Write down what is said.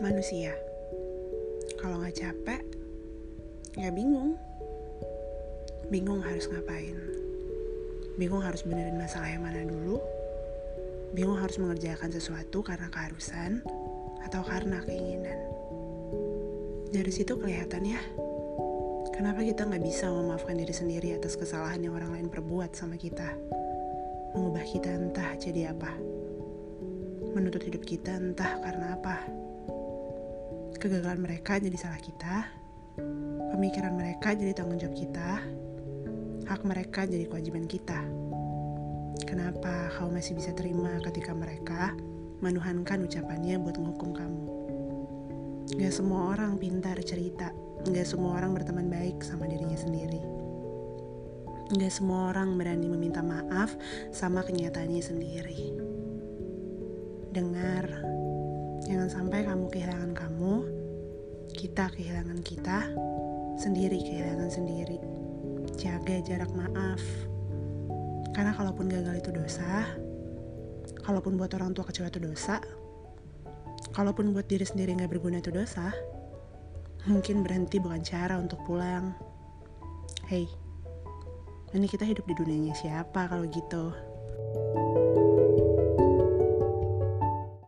manusia. Kalau nggak capek, ya bingung. Bingung harus ngapain. Bingung harus benerin masalah yang mana dulu. Bingung harus mengerjakan sesuatu karena keharusan atau karena keinginan. Dari situ kelihatan ya, kenapa kita nggak bisa memaafkan diri sendiri atas kesalahan yang orang lain perbuat sama kita. Mengubah kita entah jadi apa. Menuntut hidup kita entah karena apa kegagalan mereka jadi salah kita, pemikiran mereka jadi tanggung jawab kita, hak mereka jadi kewajiban kita. Kenapa kau masih bisa terima ketika mereka menuhankan ucapannya buat menghukum kamu? Gak semua orang pintar cerita, gak semua orang berteman baik sama dirinya sendiri. Gak semua orang berani meminta maaf sama kenyataannya sendiri. Dengar, Jangan sampai kamu kehilangan kamu, kita kehilangan kita, sendiri kehilangan sendiri. Jaga jarak maaf. Karena kalaupun gagal itu dosa, kalaupun buat orang tua kecewa itu dosa, kalaupun buat diri sendiri nggak berguna itu dosa, mungkin berhenti bukan cara untuk pulang. Hey, ini kita hidup di dunianya siapa kalau gitu?